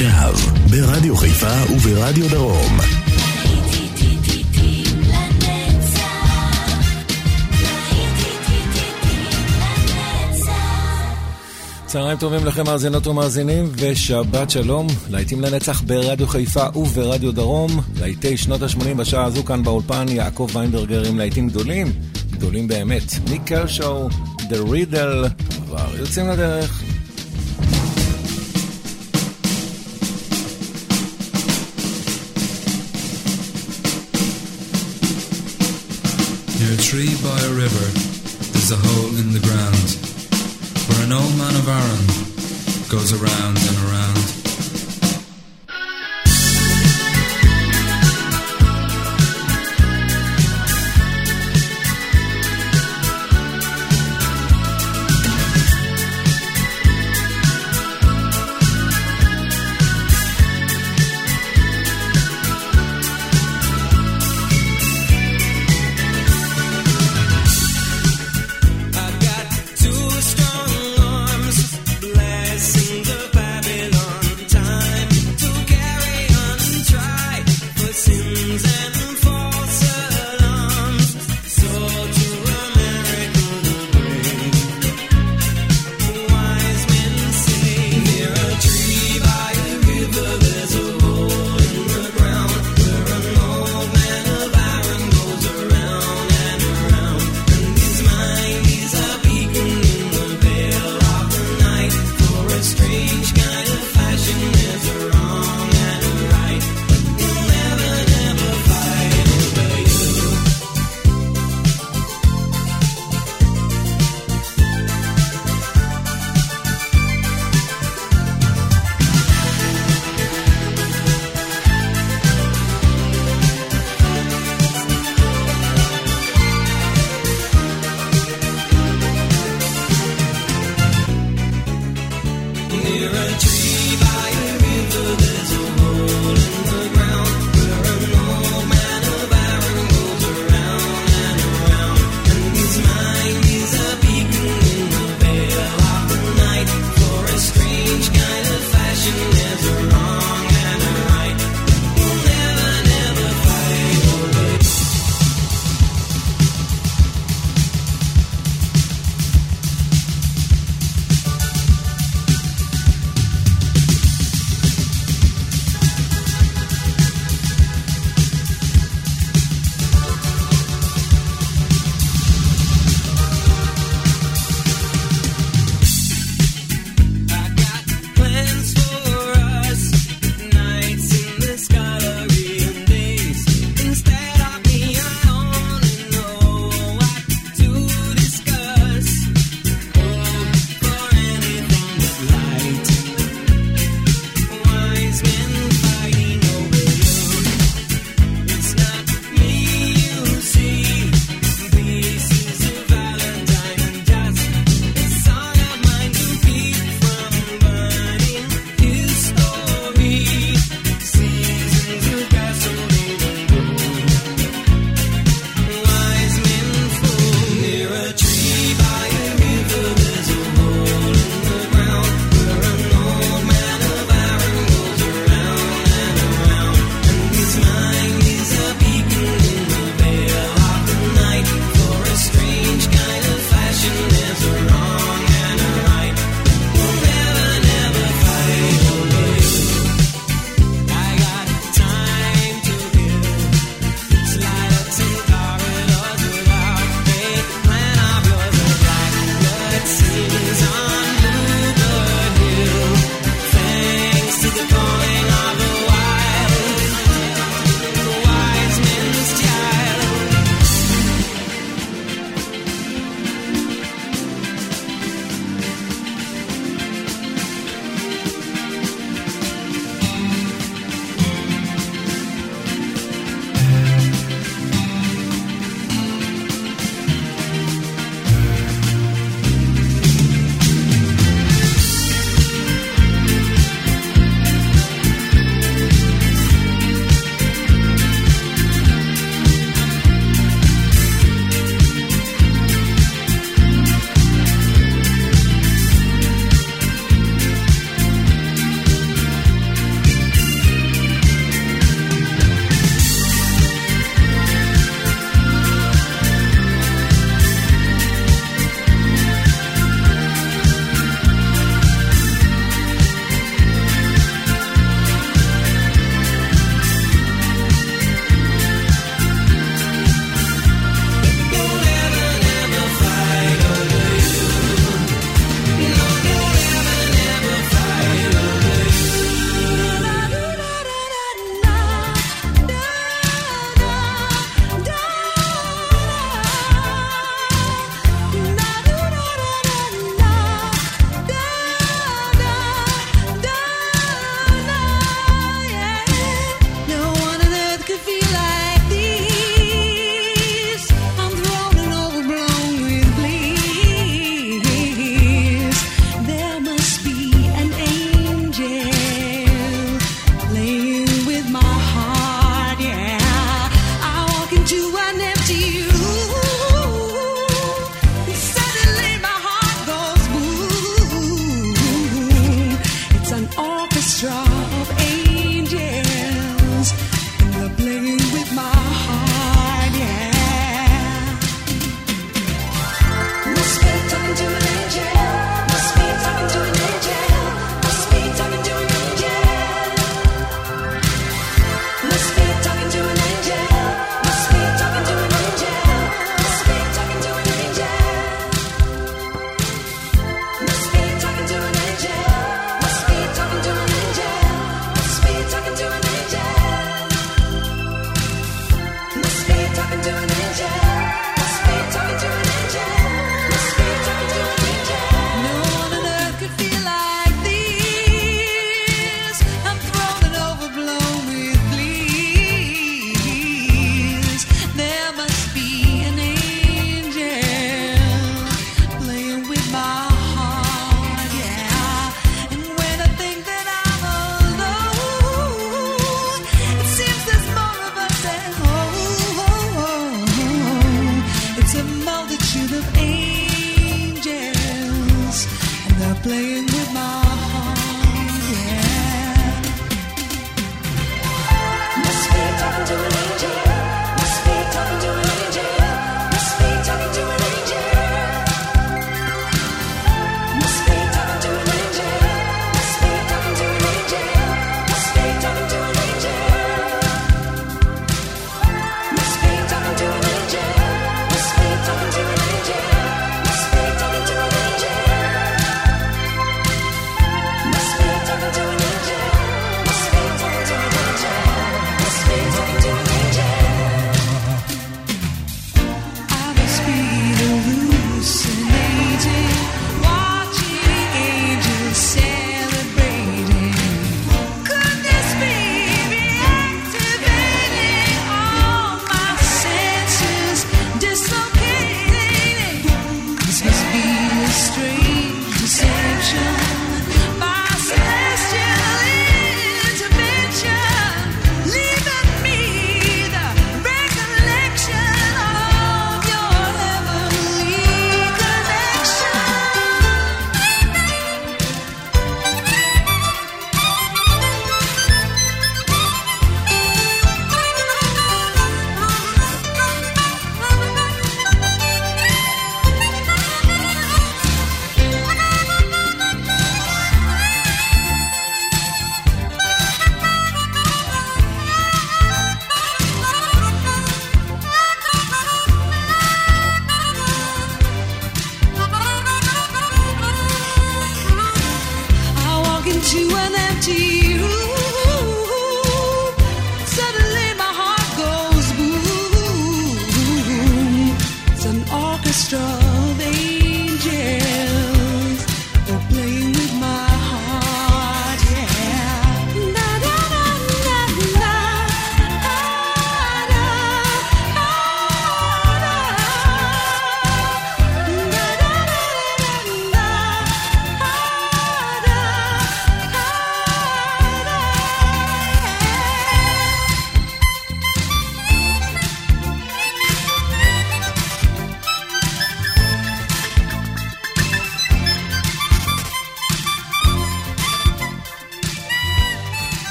עכשיו, ברדיו חיפה וברדיו דרום. צהריים טובים לכם מאזינות ומאזינים, ושבת שלום, להיטים לנצח ברדיו חיפה וברדיו דרום, להיטי שנות ה-80 בשעה הזו כאן באולפן, יעקב ויינברגר עם להיטים גדולים, גדולים באמת, ניק קרשו, The Riddle, כבר יוצאים לדרך. Tree by a river, there's a hole in the ground, where an old man of Aaron goes around and around.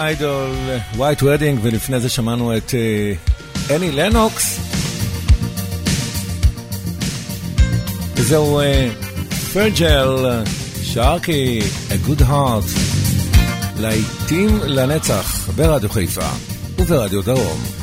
איידול, White Wedding, ולפני זה שמענו את אני לנוקס. וזהו פרגל שארקי, A Good Heart, להיטים לנצח ברדיו חיפה וברדיו דרום.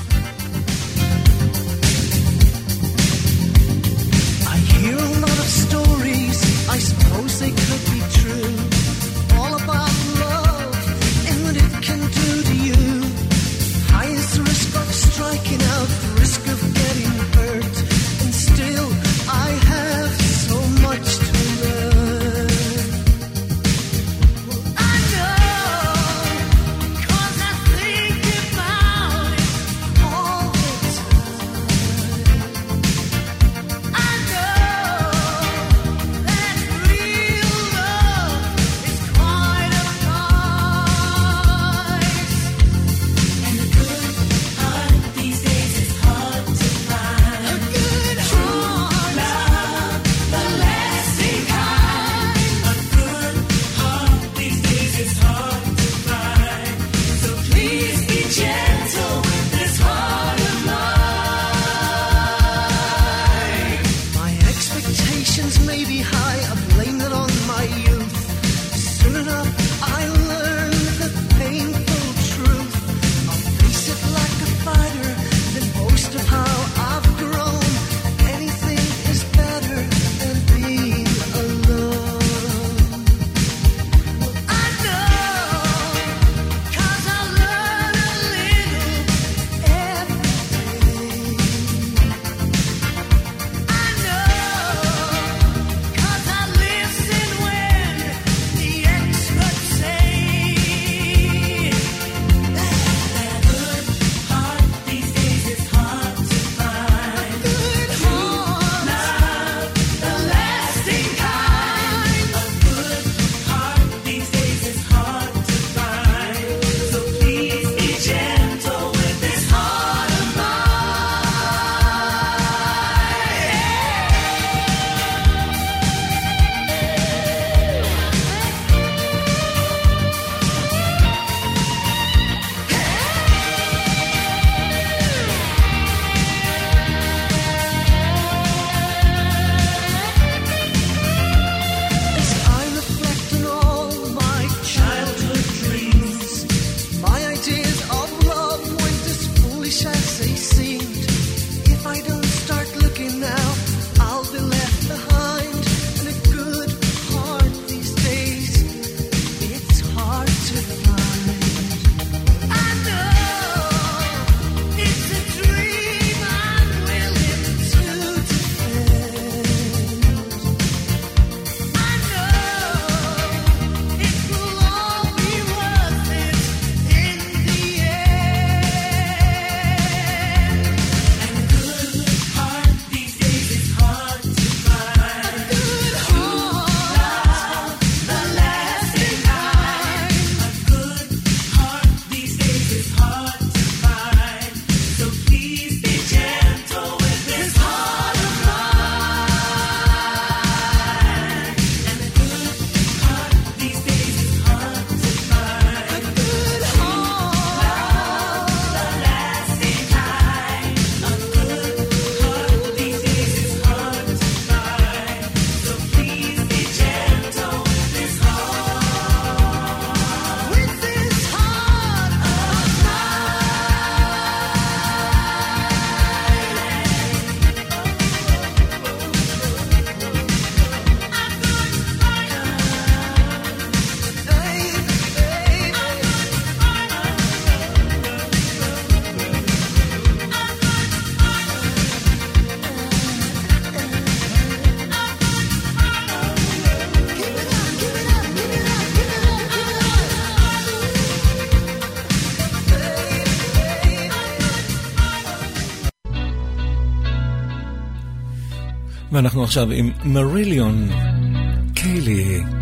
ואנחנו עכשיו עם מריליון קיילי.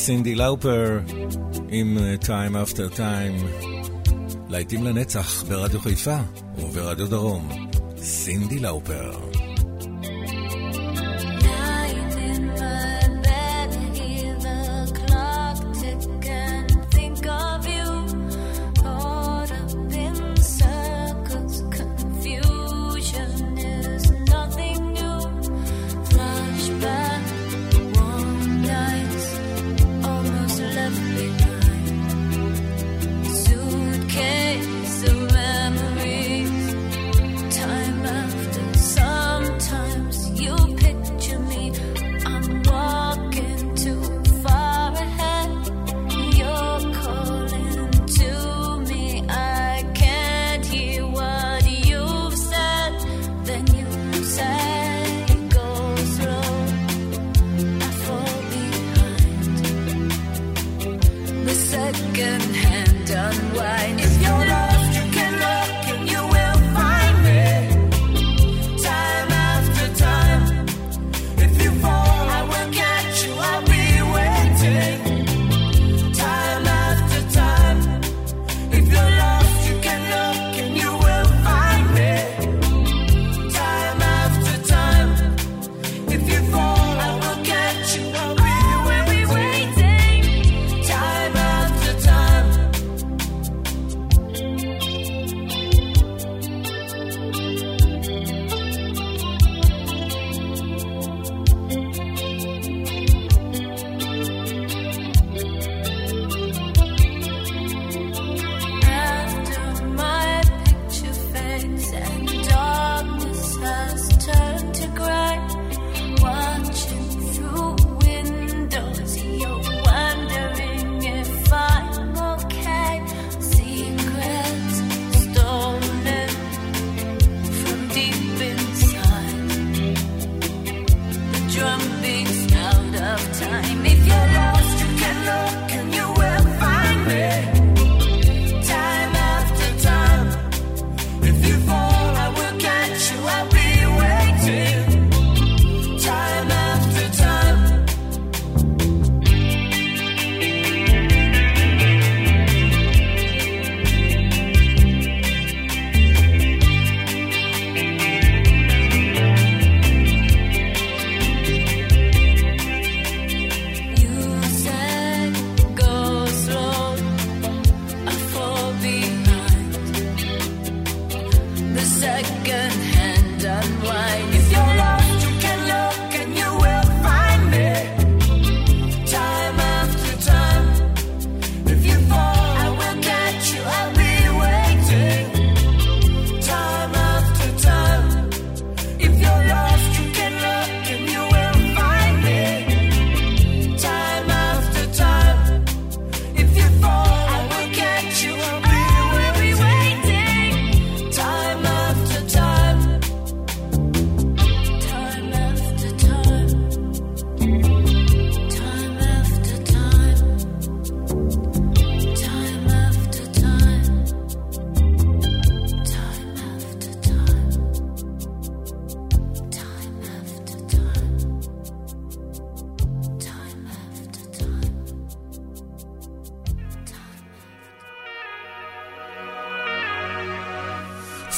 סינדי לאופר עם uh, Time After Time. להיטים לנצח ברדיו חיפה וברדיו דרום. סינדי לאופר.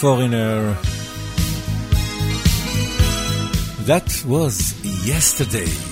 Foreigner. That was yesterday.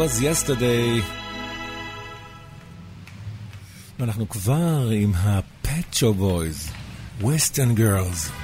was yesterday. ואנחנו כבר עם ה-Pet Show Boys, Western Girls.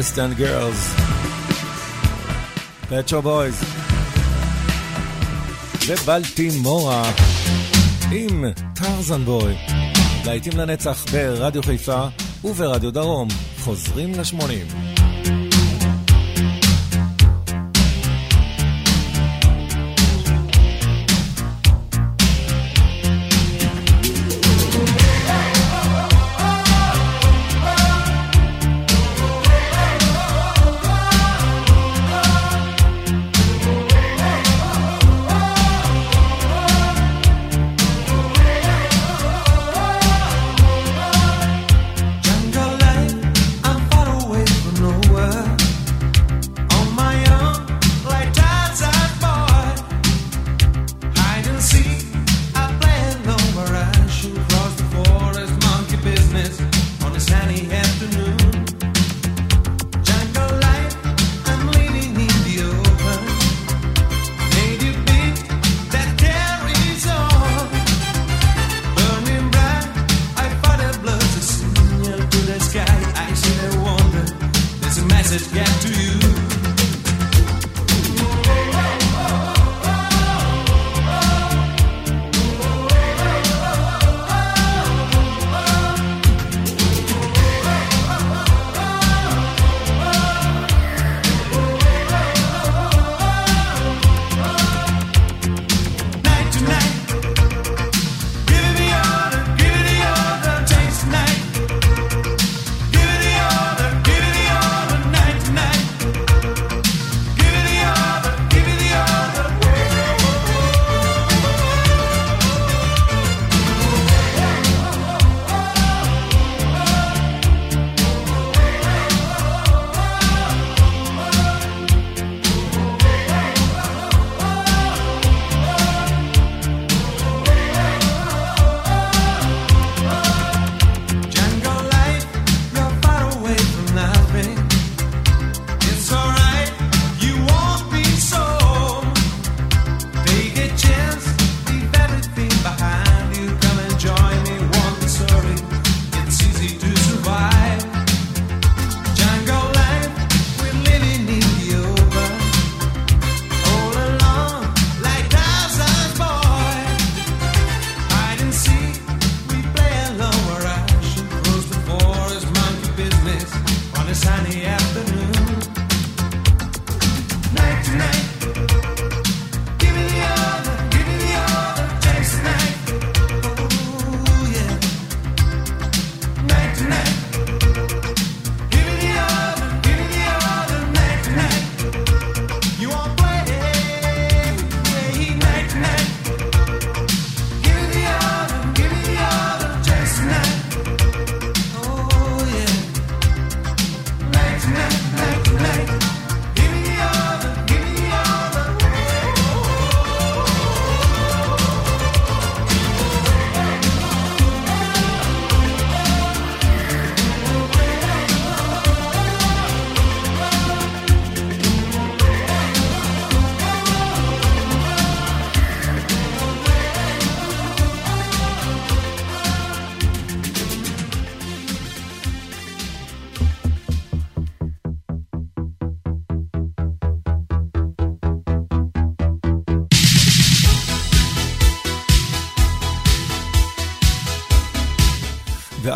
Western Girls. פטרו בויז. ובלטימורה עם טרזן בוי. להיטים לנצח ברדיו חיפה וברדיו דרום. חוזרים לשמונים.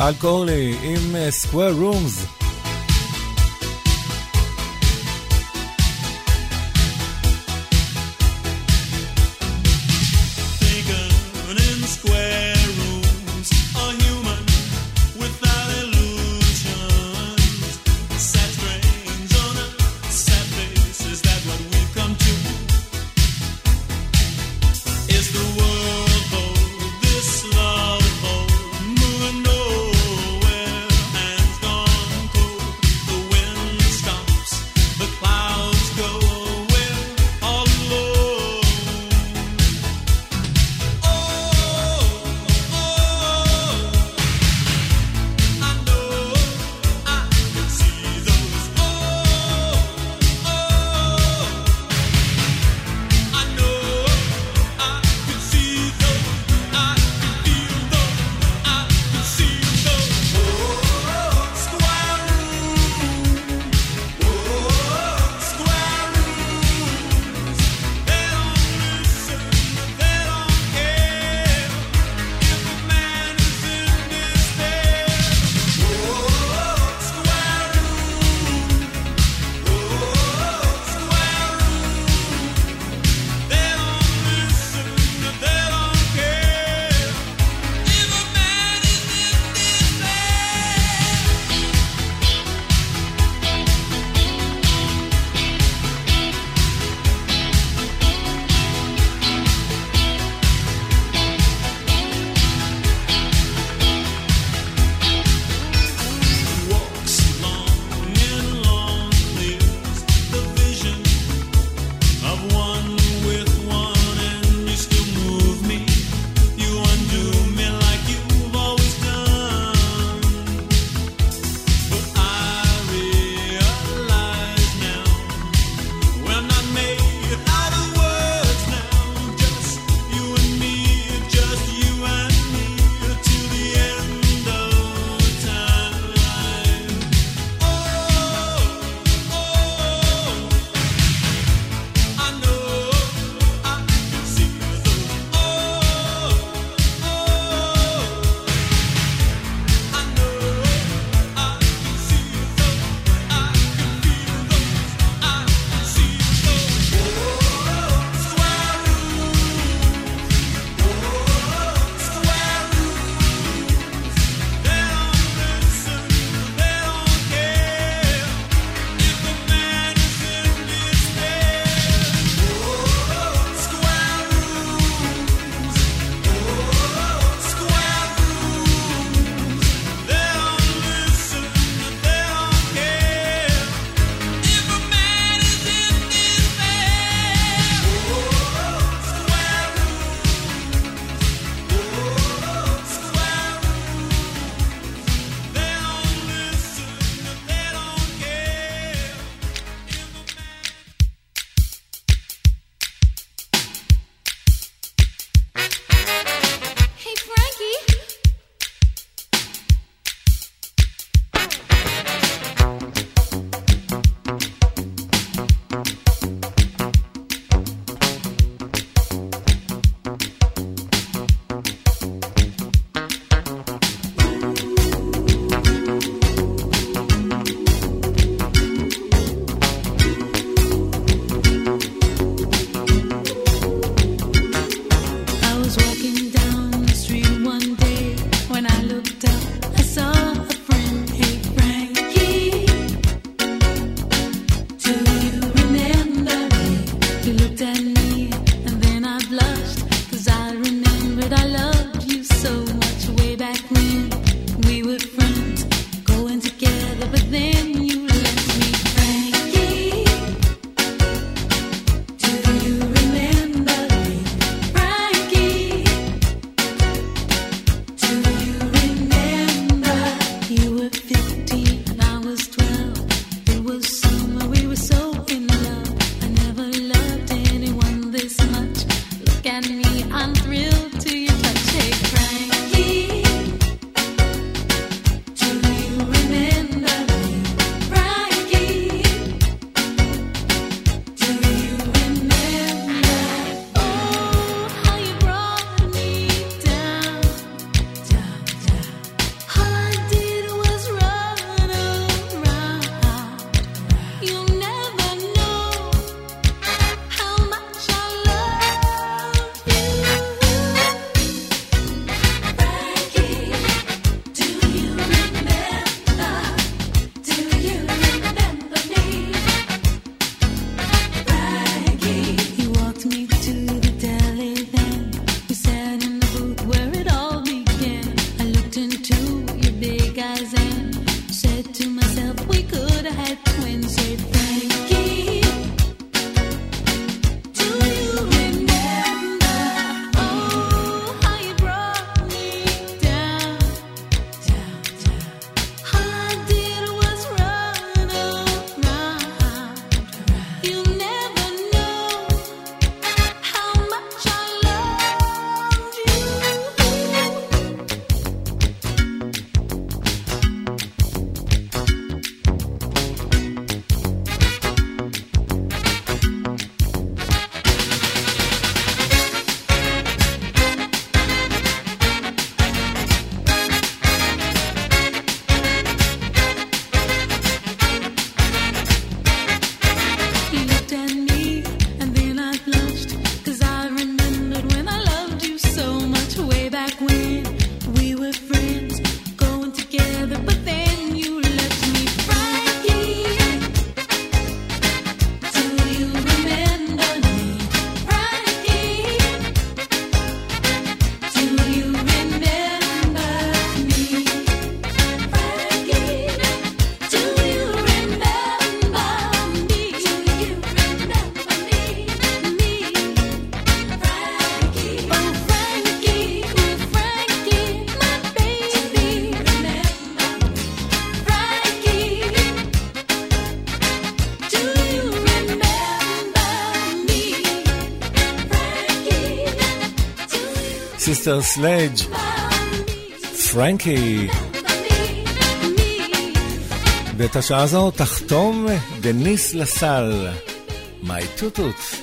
ואל קורלי עם סקוויר uh, רומס. סיסטר סלג', Frankie. ואת השעה הזו תחתום דניס לסאל, My Toot Toot.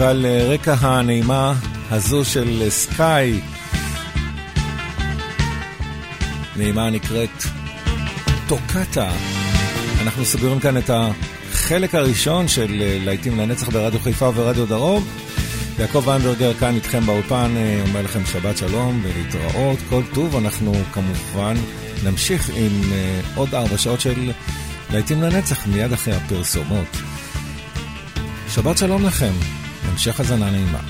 ועל אה, רקע הנעימה הזו של אה, סקאי, נעימה נקראת טוקטה. אנחנו סוגרים כאן את החלק הראשון של אה, להיטים לנצח ברדיו חיפה ורדיו דרום. יעקב ויינברגר כאן איתכם באולפן, אומר לכם שבת שלום ולהתראות, כל טוב. אנחנו כמובן נמשיך עם עוד ארבע שעות של להיטים לנצח מיד אחרי הפרסומות. שבת שלום לכם, המשך הזנה נעימה.